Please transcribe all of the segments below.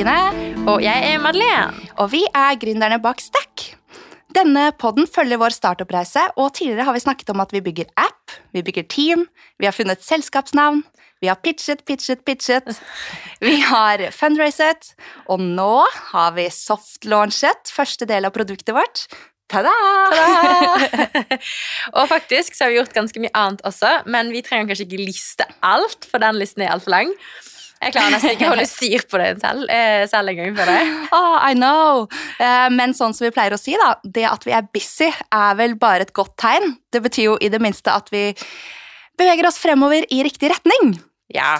Kristine, Og jeg er Madeleine. og vi er gründerne bak Stack. Denne podden følger vår startup-reise, og tidligere har vi snakket om at vi bygger app, vi bygger team, vi har funnet selskapsnavn, vi har pitchet, pitchet, pitchet, vi har fundraiset, og nå har vi soft-launchet første del av produktet vårt. Ta-da! og faktisk så har vi gjort ganske mye annet også, men vi trenger kanskje ikke liste alt, for den listen er altfor lang. Jeg klarer nesten ikke å holde styr på det selv, eh, selv deg. Oh, I know. Eh, Men sånn som vi pleier å si, da, det at vi er busy, er vel bare et godt tegn. Det betyr jo i det minste at vi beveger oss fremover i riktig retning. Ja.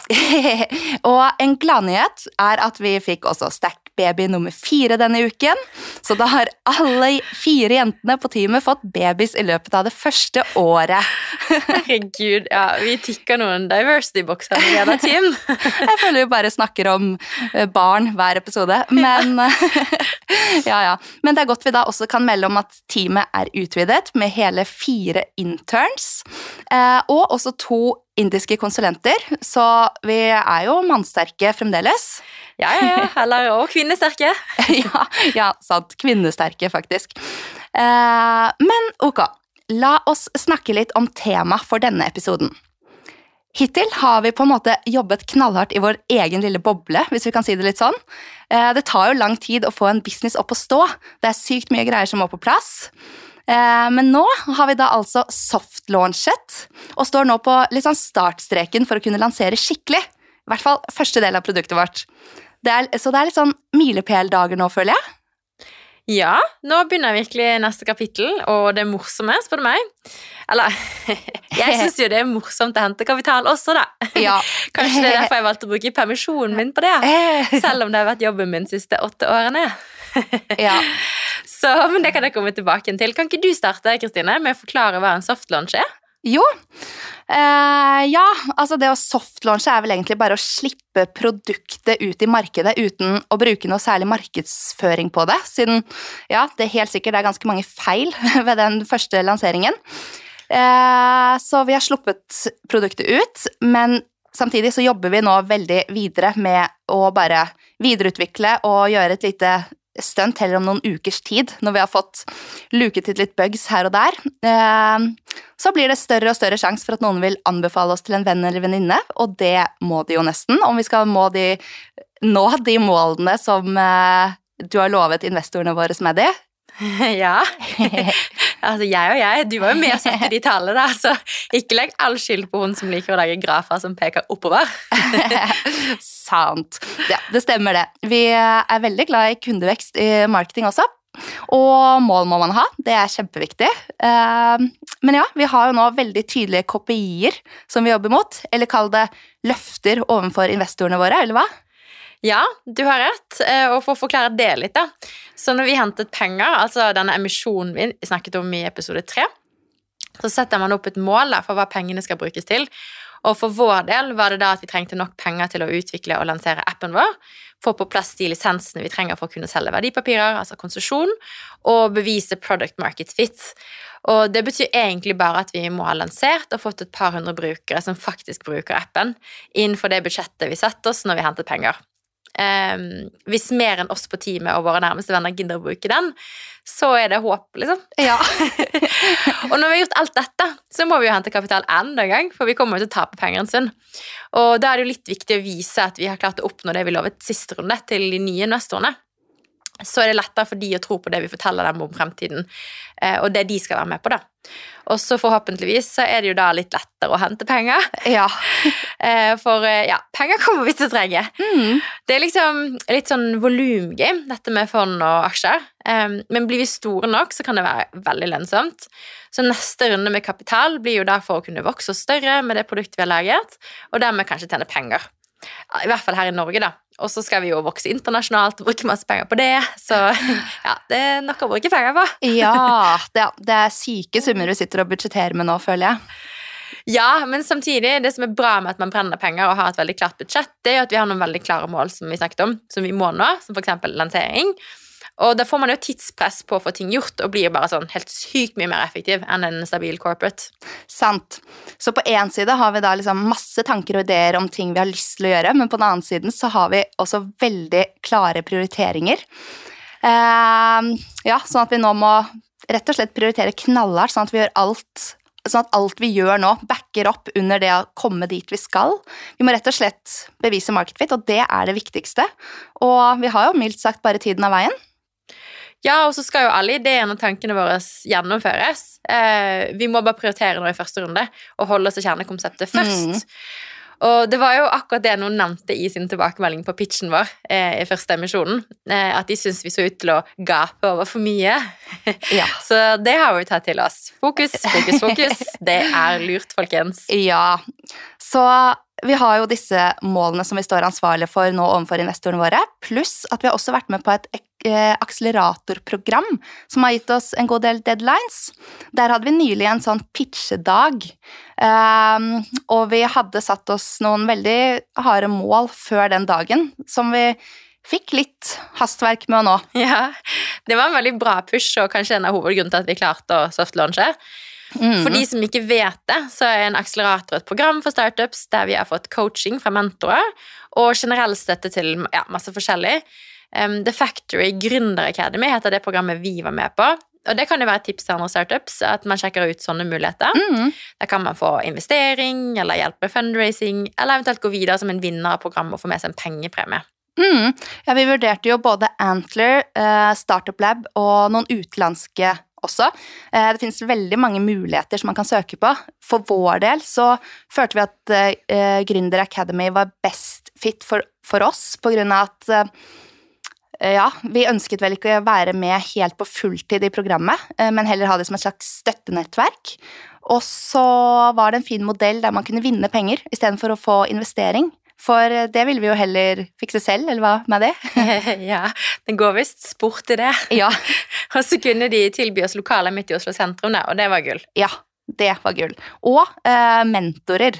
og en gladnyhet er at vi fikk også Stack Baby nummer fire denne uken. Så da har alle fire jentene på teamet fått babys i løpet av det første året. Herregud, ja, vi tikker noen diversity-bokser i denne team. Jeg føler vi bare snakker om eh, barn hver episode, men ja, ja. Men det er godt vi da også kan melde om at teamet er utvidet med hele fire interns, eh, og også to indiske konsulenter, så vi er jo mannsterke fremdeles. Ja, ja, ja. Eller òg kvinnesterke. ja, ja, sant. Kvinnesterke, faktisk. Eh, men ok, la oss snakke litt om tema for denne episoden. Hittil har vi på en måte jobbet knallhardt i vår egen lille boble, hvis vi kan si det litt sånn. Eh, Det tar jo lang tid å få en business opp å stå. Det er sykt mye greier som må på plass. Eh, Men nå har vi da altså soft-launchet, og står nå på litt sånn startstreken for å kunne lansere skikkelig. I hvert fall første del av produktet vårt. Det er, så det er litt sånn milepældager nå, føler jeg. Ja, nå begynner virkelig neste kapittel, og det er morsomme, spør du meg. Eller, jeg syns jo det er morsomt å hente kapital også, da. Ja. Kanskje det er derfor jeg valgte å bruke permisjonen min på det. Selv om det har vært jobben min de siste åtte årene. Ja. Så, men det kan jeg komme tilbake til. Kan ikke du starte Kristine, med å forklare hva en softlunch er? Jo. Eh, ja, altså det å softlaunche er vel egentlig bare å slippe produktet ut i markedet uten å bruke noe særlig markedsføring på det, siden ja, det helt sikkert er ganske mange feil ved den første lanseringen. Eh, så vi har sluppet produktet ut, men samtidig så jobber vi nå veldig videre med å bare videreutvikle og gjøre et lite stunt heller om noen ukers tid, når vi har fått luket ut litt bugs her og der. Eh, så blir det større og større sjanse for at noen vil anbefale oss til en venn eller venninne, og det må de jo nesten, om vi skal må de, nå de målene som eh, du har lovet investorene våre Maddy. ja. altså, jeg og jeg, du var jo med og satte de tallene, da, så ikke legg all skyld på hun som liker å lage grafer som peker oppover. Sant. Ja, det stemmer det. Vi er veldig glad i kundevekst i marketing også. Og mål må man ha, det er kjempeviktig. Eh, Men ja, vi har jo nå veldig tydelige KPI-er som vi jobber mot. Eller kall det løfter overfor investorene våre, eller hva? Ja, du har rett. Eh, Og for å forklare det litt, da. Så når vi hentet penger, altså denne emisjonen vi snakket om i episode tre, så setter man opp et mål for hva pengene skal brukes til. Og for vår del var det da at vi trengte nok penger til å utvikle og lansere appen vår, få på plass de lisensene vi trenger for å kunne selge verdipapirer, altså konsesjon, og bevise product market fit. Og det betyr egentlig bare at vi må ha lansert og fått et par hundre brukere som faktisk bruker appen, innenfor det budsjettet vi setter oss når vi hentet penger. Ehm, hvis mer enn oss på teamet og våre nærmeste venner gidder å bruke den, så er det håp, liksom. Ja. Og når vi har gjort alt dette, så må vi jo hente kapital enda en gang, for vi kommer jo til å tape penger en stund. Og da er det jo litt viktig å vise at vi har klart å oppnå det vi lovet siste runde til de nye investorene. Så er det lettere for de å tro på det vi forteller dem om fremtiden, eh, og det de skal være med på, da. Og så forhåpentligvis så er det jo da litt lettere å hente penger, ja. eh, for eh, ja, penger kommer vi til å trenge. Mm. Det er liksom litt sånn volumgame, dette med fond og aksjer. Um, men blir vi store nok, så kan det være veldig lønnsomt. Så neste runde med kapital blir jo da for å kunne vokse oss større med det produktet vi har laget, og dermed kanskje tjene penger. I hvert fall her i Norge, da. Og så skal vi jo vokse internasjonalt og bruke masse penger på det. Så ja, det er nok å bruke penger på. ja, det, det er syke summer du sitter og budsjetterer med nå, føler jeg. Ja, men samtidig, det som er bra med at man brenner penger og har et veldig klart budsjett, det er jo at vi har noen veldig klare mål som vi snakket om, som vi må nå, som f.eks. lansering. Og da får man jo tidspress på å få ting gjort, og blir bare sånn helt sykt mye mer effektiv enn en stabil corporate. Sant. Så på én side har vi da liksom masse tanker og ideer om ting vi har lyst til å gjøre, men på den annen siden så har vi også veldig klare prioriteringer. Uh, ja, sånn at vi nå må rett og slett prioritere knallhardt, sånn at vi gjør alt Sånn at alt vi gjør nå, backer opp under det å komme dit vi skal. Vi må rett og slett bevise market fit, og det er det viktigste. Og vi har jo mildt sagt bare tiden av veien. Ja, og så skal jo alle ideene og tankene våre gjennomføres. Eh, vi må bare prioritere nå i første runde og holde oss til kjernekonseptet først. Mm. Og det var jo akkurat det noen nevnte i sin tilbakemelding på pitchen vår eh, i første emisjonen. Eh, at de syntes vi så ut til å gape over for mye. Ja. så det har vi tatt til oss. Fokus, fokus, fokus. Det er lurt, folkens. Ja. Så vi har jo disse målene som vi står ansvarlige for nå overfor investorene våre, pluss at vi har også vært med på et akseleratorprogram som har gitt oss en god del deadlines. Der hadde vi nylig en sånn pitchedag, um, og vi hadde satt oss noen veldig harde mål før den dagen, som vi fikk litt hastverk med å nå. Ja, det var en veldig bra push, og kanskje en av hovedgrunnen til at vi klarte å softlaunche. Mm. For de som ikke vet det, så er en akselerator et program for startups der vi har fått coaching fra mentorer og generell støtte til ja, masse forskjellig. Um, The Factory Gründer Academy heter det programmet vi var med på. Og det kan jo være tips til andre startups, at man sjekker ut sånne muligheter. Mm. Da kan man få investering eller hjelp med fundraising, eller eventuelt gå videre som en vinner av programmet og få med seg en pengepremie. Mm. Ja, vi vurderte jo både Antler, uh, Startup Lab og noen utenlandske også. Eh, det finnes veldig mange muligheter som man kan søke på. For vår del så følte vi at uh, Gründer Academy var best fit for, for oss, på grunn av at ja, vi ønsket vel ikke å være med helt på fulltid i programmet, men heller ha det som et slags støttenettverk. Og så var det en fin modell der man kunne vinne penger istedenfor å få investering. For det ville vi jo heller fikse selv, eller hva med det? ja, det går visst sport i det. Ja. og så kunne de tilby oss lokaler midt i Oslo sentrum, og det var gull. Ja, det var gull. Og eh, mentorer.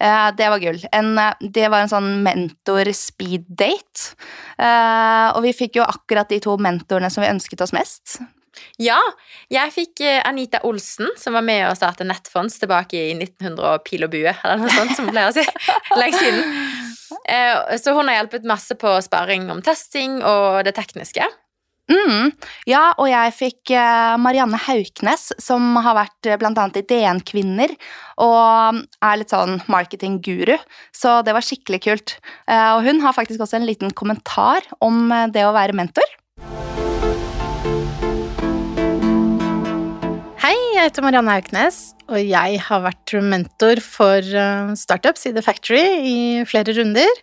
Eh, det var gull. En, eh, det var en sånn mentor-speed-date. Eh, og vi fikk jo akkurat de to mentorene som vi ønsket oss mest. Ja, jeg fikk eh, Anita Olsen, som var med å starte Nettfonds tilbake i 1900 og pil og bue, eller noe sånt, som pleier å si. Lenge siden. Eh, så hun har hjulpet masse på sparing om testing og det tekniske. Mm, ja, og jeg fikk eh, Marianne Hauknes, som har vært blant annet i DN Kvinner, og er litt sånn marketing-guru, så det var skikkelig kult. Og hun har faktisk også en liten kommentar om det å være mentor. Hei, jeg heter Marianne Hauknes, og jeg har vært mentor for eh, startups i The Factory i flere runder.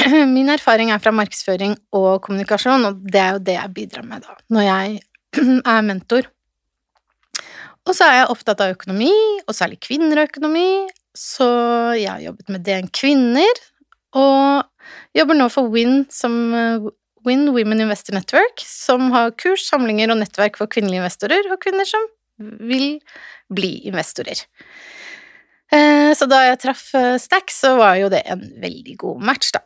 Min erfaring er fra markedsføring og kommunikasjon, og det er jo det jeg bidrar med da, når jeg er mentor. Og så er jeg opptatt av økonomi, og særlig kvinner og økonomi, så jeg har jobbet med DN Kvinner, og jobber nå for Win som eh, Win Women Investor Network, som har kurs, samlinger og nettverk for kvinnelige investorer og kvinner som vil bli investorer. Eh, så da jeg traff eh, Stack, så var jo det en veldig god match, da.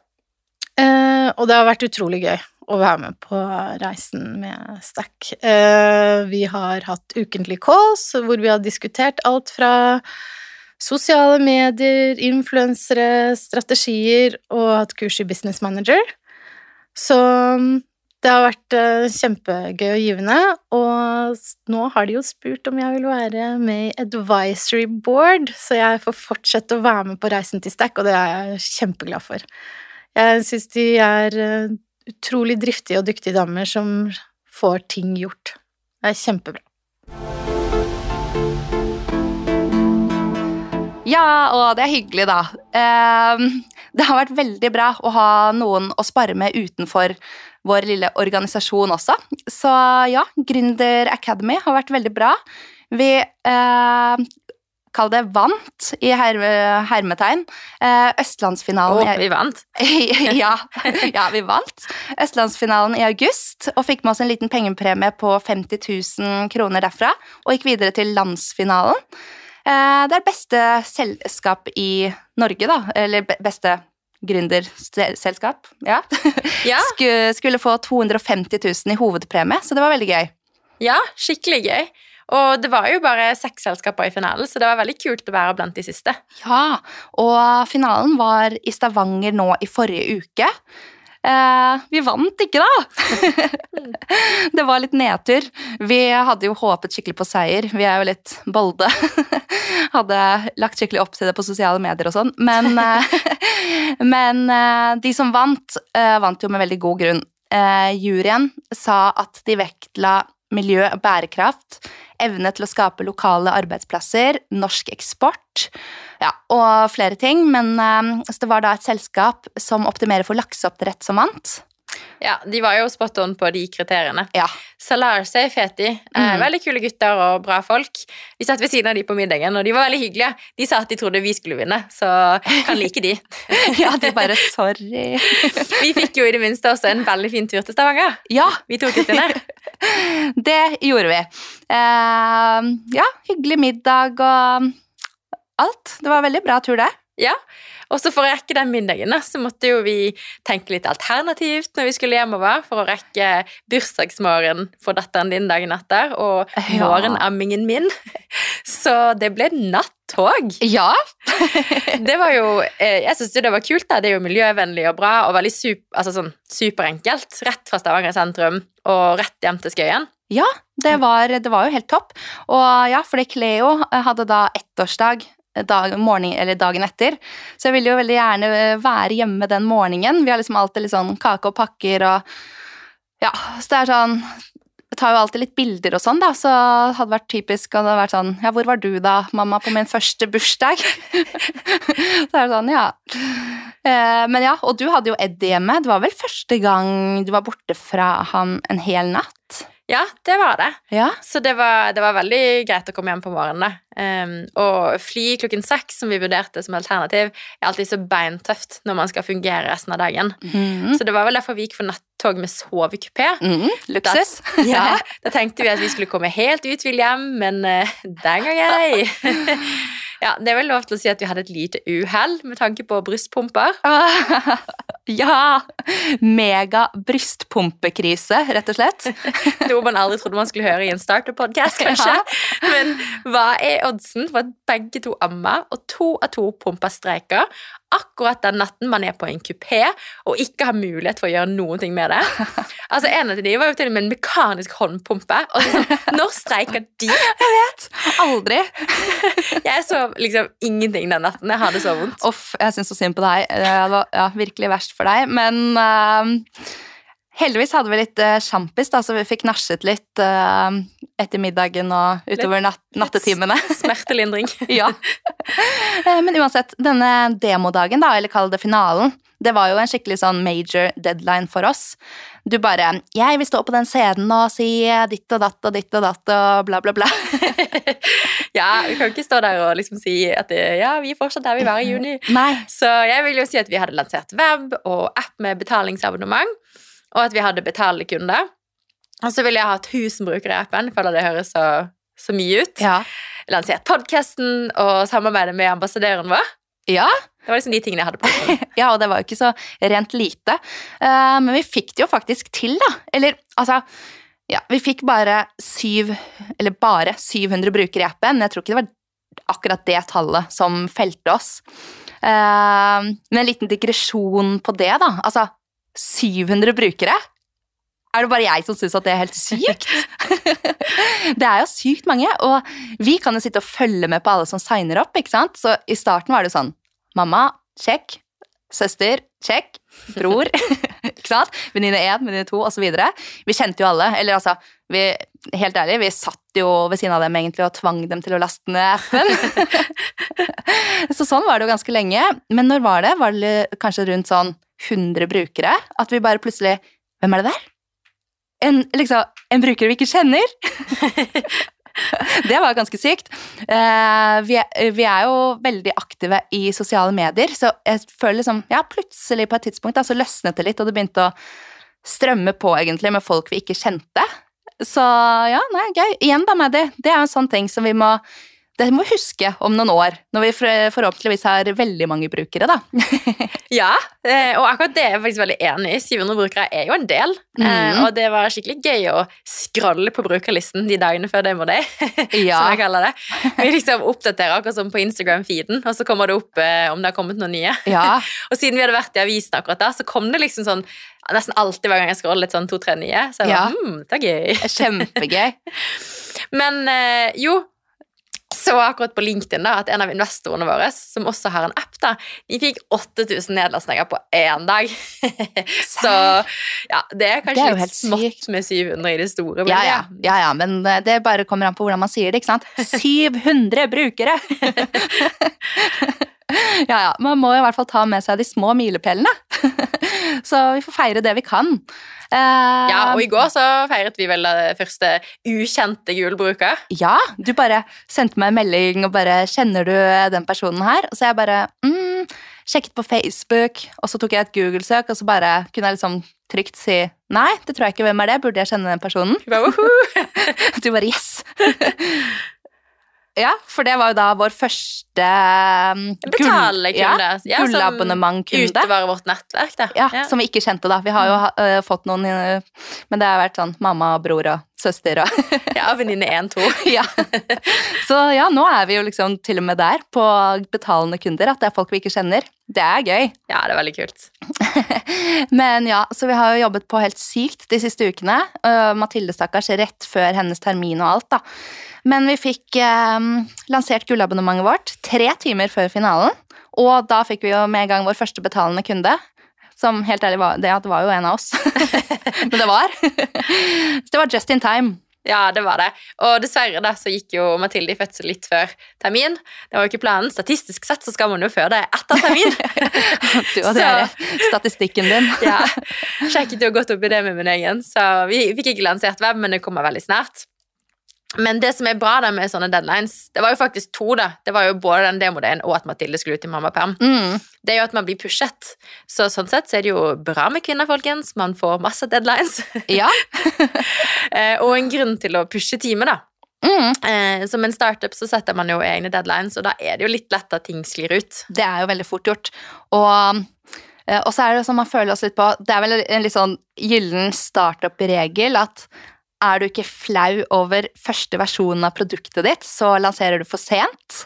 Eh, og det har vært utrolig gøy å være med på reisen med Stack. Vi har hatt ukentlig calls hvor vi har diskutert alt fra sosiale medier, influensere, strategier og hatt kurs i Business Manager. Så mm, det har vært uh, kjempegøy og givende, og nå har de jo spurt om jeg vil være med i advisory board, så jeg får fortsette å være med på reisen til Stack, og det er jeg kjempeglad for. Jeg syns de er uh, utrolig driftige og dyktige damer som får ting gjort. Det er kjempebra. Ja, og det er hyggelig, da. Uh, det har vært veldig bra å ha noen å spare med utenfor vår lille organisasjon også. Så ja, Gründer Academy har vært veldig bra. Vi eh, Kall det vant, i her hermetegn. Eh, Østlandsfinalen Å, vi vant? ja, ja, vi vant. Østlandsfinalen i august, og fikk med oss en liten pengepremie på 50 000 kroner derfra. Og gikk videre til landsfinalen. Eh, det er beste selskap i Norge, da. Eller beste gründerselskap, ja, Ja, skulle, skulle få 250 000 i hovedpremie, så det var veldig gøy. ja, skikkelig gøy. Og det var jo bare seks selskaper i finalen, så det var veldig kult å være blant de siste. Ja, og finalen var i Stavanger nå i forrige uke. Eh, vi vant ikke, da! det var litt nedtur. Vi hadde jo håpet skikkelig på seier. Vi er jo litt bolde. hadde lagt skikkelig opp til det på sosiale medier og sånn. Men, eh, men eh, de som vant, eh, vant jo med veldig god grunn. Eh, juryen sa at de vektla miljø og bærekraft, evne til å skape lokale arbeidsplasser, norsk eksport ja, og flere ting. Men eh, så det var da et selskap som optimerer for lakseoppdrett som vant. Ja, De var jo spot on på de kriteriene. Ja. Salar Safe mm. de. Eh, Mhm. veldig kule gutter og bra folk. Vi satt ved siden av de på middagen, og de var veldig hyggelige. De sa at de trodde vi skulle vinne, så kan like de. ja, de bare sorry. Vi fikk jo i det minste også en veldig fin tur til Stavanger. Ja, Vi tok ut den der. det gjorde vi. Uh, ja, hyggelig middag og alt. Det var en veldig bra tur, det. Ja, og så for å rekke den middagen, da, så måtte jo vi tenke litt alternativt når vi skulle hjemover, for å rekke bursdagsmorgen for datteren din dagen etter, og Ja. morgenammingen min. Så det ble nattog. Ja. Det var jo, eh, jeg synes jo det var kult da, det er jo miljøvennlig og bra, og veldig super, altså sånn superenkelt. Rett fra Stavanger sentrum, og rett hjem til Skøyen. Ja, det var, det var jo helt topp. Og ja, fordi Cleo hadde da ettårsdag dag, morgen, dagen etter, så jeg ville jo veldig gjerne være hjemme den morgenen. Vi har liksom alltid litt sånn kake og pakker og Ja, så det er sånn Jeg tar jo alltid litt bilder og sånn, da, så hadde det vært typisk og det hadde vært sånn Ja, hvor var du da, mamma, på min første bursdag? så er det sånn, ja. Eh, men ja, og du hadde jo Eddie hjemme. Det var vel første gang du var borte fra ham en hel natt? Ja, det var det. Ja. Så det var, det var veldig greit å komme hjem på morgenen. Um, og fly klokken seks, som vi vurderte som alternativ, er alltid så beintøft når man skal fungere resten av dagen. Mhm. Så det var vel derfor vi gikk for nattog med sovekupé. Mm, luksus. Ja, da tenkte vi at vi skulle komme helt uthvilt hjem, men uh, den gang ei. Ja, det er vel lov til å si at vi hadde et lite uhell med tanke på brystpumper. ja! Mega brystpumpekrise, rett og slett. Noe man aldri trodde man skulle høre i en startup-podkast, kanskje. Ja. Men hva er oddsen for at begge to ammer, og to av to pumper streiker, akkurat den natten man er på en kupé og ikke har mulighet for å gjøre noen ting med det? Altså, En av de var jo til og med en mekanisk håndpumpe. Og så Når streiker de? Aldri. Jeg sov liksom ingenting den natten. Jeg hadde så vondt. Uff, jeg syns så synd på deg. Eh, Det var ja, virkelig verst for deg. Men eh, heldigvis hadde vi litt uh, sjampis, da, så vi fikk nasjet litt uh, etter middagen og utover natt nattetimene. Smertelindring. ja. Eh, Men uansett, denne demodagen, da, eller kall det finalen, det var jo en skikkelig sånn major deadline for oss. Du bare 'Jeg vil stå på den scenen og si ditt og datt og ditt og datt og bla, bla, bla'. Ja, Vi kan ikke stå der og liksom si at det, ja, vi er fortsatt der vi var i juni. Nei. Så jeg vil jo si at vi hadde lansert web og app med betalingsabonnement, og at vi hadde betalende kunder. Og så ville jeg ha 1000 brukere i appen, føler det høres så, så mye ut. Ja. Lansert podkasten og samarbeidet med ambassadøren vår. ja. Det var liksom de tingene jeg hadde på. Ja, og det var jo ikke så rent lite. Uh, men vi fikk det jo faktisk til, da. Eller altså Ja, vi fikk bare syv Eller bare 700 brukere i appen. Jeg tror ikke det var akkurat det tallet som felte oss. Uh, men en liten digresjon på det, da. Altså 700 brukere. Er det bare jeg som syns at det er helt sykt? det er jo sykt mange, og vi kan jo sitte og følge med på alle som signer opp. ikke sant? Så i starten var det sånn Mamma, sjekk. Søster, check. Bror, ikke sant? Venninne én, venninne to, osv. Vi kjente jo alle. Eller altså, vi, helt ærlig, vi satt jo ved siden av dem egentlig og tvang dem til å laste ned appen. Så sånn var det jo ganske lenge. Men når var det? Var det kanskje rundt sånn 100 brukere? At vi bare plutselig Hvem er det der? En, liksom, en bruker vi ikke kjenner? Det var ganske sykt. Eh, vi, er, vi er jo veldig aktive i sosiale medier, så jeg føler liksom Ja, plutselig på et tidspunkt da, så løsnet det litt, og det begynte å strømme på egentlig med folk vi ikke kjente. Så ja, nei, gøy. Igjen da, Maddy. Det er jo en sånn ting som vi må det må vi huske om noen år, når vi forhåpentligvis har veldig mange brukere, da. Ja, eh, og akkurat det er jeg faktisk veldig enig i. 700 brukere er jo en del. eh, Mhm. Og det var skikkelig gøy å scrolle på brukerlisten de dagene før Demo Day, som Ja, jeg kaller det. Vi liksom oppdaterer akkurat som på Instagram-feeden, og så kommer det opp eh, om det har kommet noen nye. ja, Og siden vi hadde vært i avisen akkurat da, så kom det liksom sånn nesten alltid hver gang jeg scroller litt sånn to-tre nye. Så jeg Ja. var, hm, det er gøy. kjempegøy. Men jo, så akkurat på LinkedIn da, at en av investorene våre, som også har en app, da, de fikk 8000 nedlastninger på én dag. så ja, det er kanskje Det er litt smått med 700 i det store. Men Ja, ja, ja, ja, men eh, det bare kommer an på hvordan man sier det, ikke sant? 700 brukere! ja, ja, man må i hvert fall ta med seg de små milepælene. Så vi får feire det vi kan. Uh, ja, og i går så feiret vi vel det første ukjente julebruker. Ja, du bare sendte meg en melding og bare 'Kjenner du den personen her?' Og så jeg bare mm, sjekket på Facebook, og så tok jeg et Google-søk, og så bare kunne jeg liksom trygt si 'Nei, det tror jeg ikke. Hvem er det? Burde jeg kjenne den personen?' Du bare 'yes'. ja, for det var jo da vår første um, gull- Betalende kunde. Ja, Ja, som. Utover vårt nettverk, da. Ja, som vi ikke kjente, da. Vi har jo uh, fått noen uh, Men det har vært sånn mamma, og bror og søster og ja venninne 1-2. ja. Så ja, nå er vi jo liksom til og med der på betalende kunder, at det er folk vi ikke kjenner. Det er gøy. Ja, det er veldig kult. Men ja, så vi har jo jobbet på helt sykt de siste ukene. Uh, Mathilde, stakkars, rett før hennes termin og alt, da. Men vi fikk eh, lansert gullabonnementet vårt tre timer før finalen. Og da fikk vi jo med en gang vår første betalende kunde. Som helt ærlig var, det, det var jo en av oss. Men det var. Så det var just in time. Ja, det var det. Og dessverre da, så gikk jo Mathilde i fødsel litt før termin. Det var jo ikke planen. Statistisk sett så skal man jo føde etter termin. Du og det er statistikken din. ja, Sjekket jo godt opp i det med min egen, så vi fikk ikke lansert web, men det kommer veldig snart. Men det som er bra da med sånne deadlines, det var jo faktisk to. da. Det var jo både den demodagen og at Mathilde skulle ut i mammaperm. Mm. Det er jo at man blir pushet. Så sånn sett så er det jo bra med kvinner, folkens. Man får masse deadlines. Ja. Eh, og en grunn til å pushe teamet, da. Mm. Eh, som en startup så setter man jo egne deadlines, og da er det jo litt lett at ting sklir ut. Det er jo veldig fort gjort. Og, eh, og så er det sånn man føler oss litt på Det er vel en litt sånn gyllen startup-regel at er du ikke flau over første versjonen av produktet ditt, så lanserer du for sent.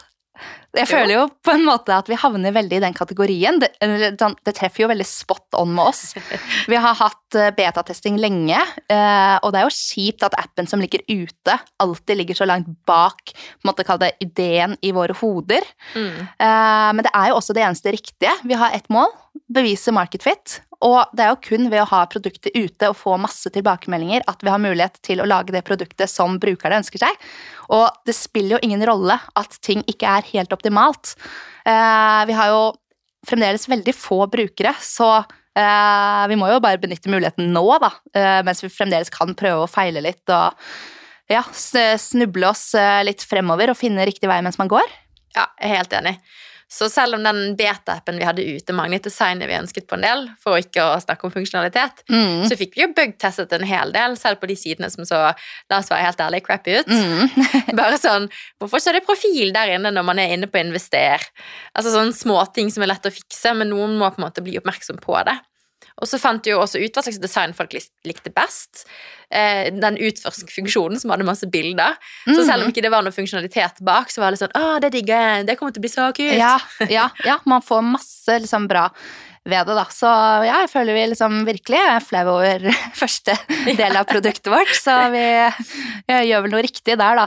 Jeg føler jo på en måte at vi havner veldig i den kategorien. Det, det treffer jo veldig spot on med oss. Vi har hatt eh, betatesting lenge, eh, og det er jo kjipt at appen som ligger ute, alltid ligger så langt bak på en måte kall det ideen i våre hoder. Mm. Eh, Men det er jo også det eneste riktige. Vi har ett mål, bevise market fit. Og det er jo kun ved å ha produktet ute og få masse tilbakemeldinger at vi har mulighet til å lage det produktet som brukerne ønsker seg. Og det spiller jo ingen rolle at ting ikke er helt optimalt. Eh, Vi har jo fremdeles veldig få brukere, så eh, vi må jo bare benytte muligheten nå, da. eh, Mens vi fremdeles kan prøve å feile litt og ja, snuble oss litt fremover og finne riktig vei mens man går. Ja, jeg er helt enig. Så selv om den beta-appen vi hadde ute, manglet designet vi ønsket på en del, for ikke å snakke om funksjonalitet, Mm. så fikk vi jo bug-testet en hel del, selv på de sidene som så, la oss være helt ærlig, crappy ut. Mm. Bare sånn, hvorfor så er det profil der inne når man er inne på invester? Altså sånne småting som er lett å fikse, men noen må på en måte bli oppmerksom på det. Og så fant du jo også ut hva slags design folk likte best. Eh, den utforsk-funksjonen som hadde masse bilder. Så Mm. selv om ikke det var noe funksjonalitet bak, så var det sånn, å, det digger jeg, det kommer til å bli så kult. Ja, ja, ja, man får masse liksom bra ved det, da. Så ja, jeg føler vi liksom virkelig er flau over første del av produktet vårt. Så vi, vi gjør vel noe riktig der, da.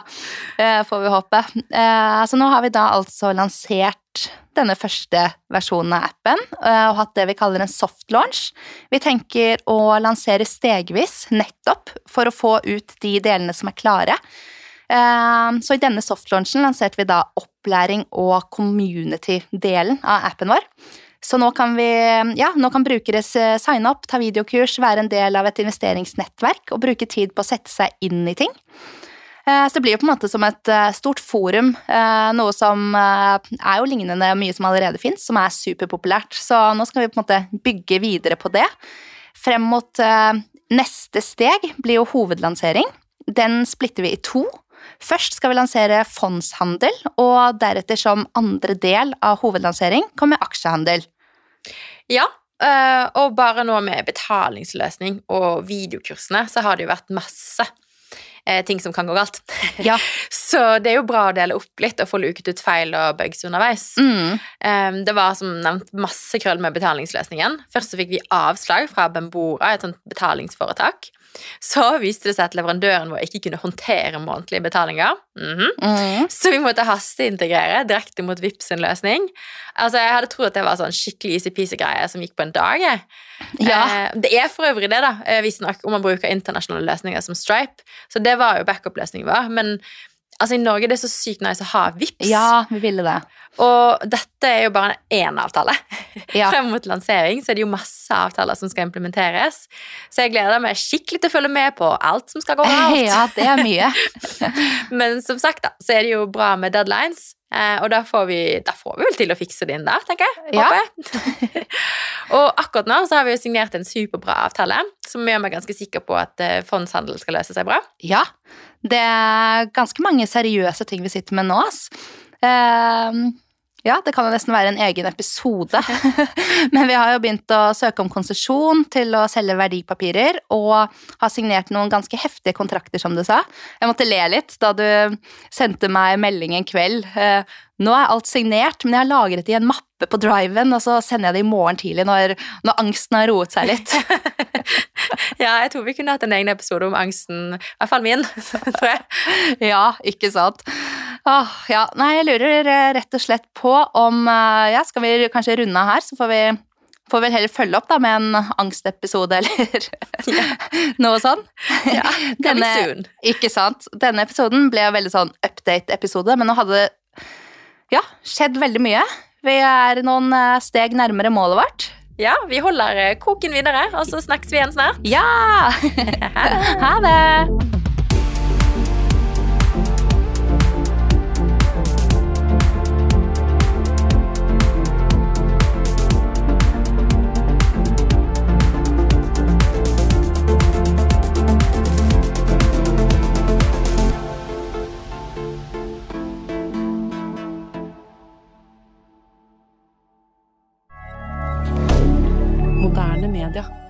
eh, Får vi håpe. Eh, Så nå har vi da altså lansert denne første versjonen av appen eh, og hatt det vi kaller en soft launch. Vi tenker å lansere stegvis nettopp for å få ut de delene som er klare. Eh, Så i denne soft launchen lanserte vi da opplæring og community-delen av appen vår. Så nå kan, vi, ja, nå kan brukere signe opp, ta videokurs, være en del av et investeringsnettverk og bruke tid på å sette seg inn i ting. Eh, Så det blir jo på en måte som et eh, stort forum, eh, noe som er jo lignende mye som allerede fins, som er superpopulært. Så nå skal vi på en måte bygge videre på det. Frem mot neste steg blir jo hovedlansering. Den splitter vi i to. Først skal vi lansere fondshandel, og deretter som andre del av hovedlansering kommer aksjehandel. Ja, og bare nå med betalingsløsning og videokursene, så har det jo vært masse eh, ting som kan gå galt. Ja. så det er jo bra å dele opp litt og få luket ut feil og bugs underveis. Mm. Um, det var som nevnt masse krøll med betalingsløsningen. Først så fikk vi avslag fra Bembora, et sånt betalingsforetak. Så viste det seg at leverandøren vår ikke kunne håndtere månedlige betalinger. Mhm. Mm. Så vi måtte hasteintegrere direkte mot Vipps sin løsning. Altså, Jeg hadde trodd at det var sånn skikkelig easy-peasy-greie som gikk på en dag. Ja. Eh, det er for øvrig det, da, eh, visstnok, om man bruker internasjonale løsninger som Stripe. Så det var jo backup-løsningen vår. Men altså, i Norge det er så sykt nice å ha VIPS. ja, vi ville det. Og dette er jo bare én avtale. Ja. Frem mot lansering så er det jo masse avtaler som skal implementeres. Så jeg gleder meg skikkelig til å følge med på alt som skal gå galt. Ja, det er mye. Men som sagt, da, så er det jo bra med deadlines. Eh, og da får, vi, da får vi vel til å fikse det inn der, tenker jeg. Ja. Håper jeg. og akkurat nå så har vi jo signert en superbra avtale, som gjør meg ganske sikker på at eh, fondshandel skal løse seg bra. Ja, det er ganske mange seriøse ting vi sitter med nå, ass. Ehm, ja, det kan jo nesten være en egen episode. Men vi har jo begynt å søke om konsesjon til å selge verdipapirer, og har signert noen ganske heftige kontrakter, som du sa. Jeg måtte le litt da du sendte meg melding en kveld. Nå er alt signert, men jeg har lagret det i en mappe på driven, og så sender jeg det i morgen tidlig når, når angsten har roet seg litt. Ja, jeg tror vi kunne hatt en egen episode om angsten, i hvert fall min, tror jeg. Ja, ikke sant. Åh, ja. Nei, jeg lurer eh, rett og slett på om eh, Ja, skal vi kanskje runde av her, så får vi Får vel heller følge opp da med en angstepisode eller noe sånn. Ja, Denne-. Ikke sant. Denne episoden ble jo veldig sånn update-episode, men nå hadde ja, skjedd veldig mye. Vi er noen eh, steg nærmere målet vårt. Ja, vi holder eh, koken videre, og så snakkes vi igjen snart. Ja! ha det! rien.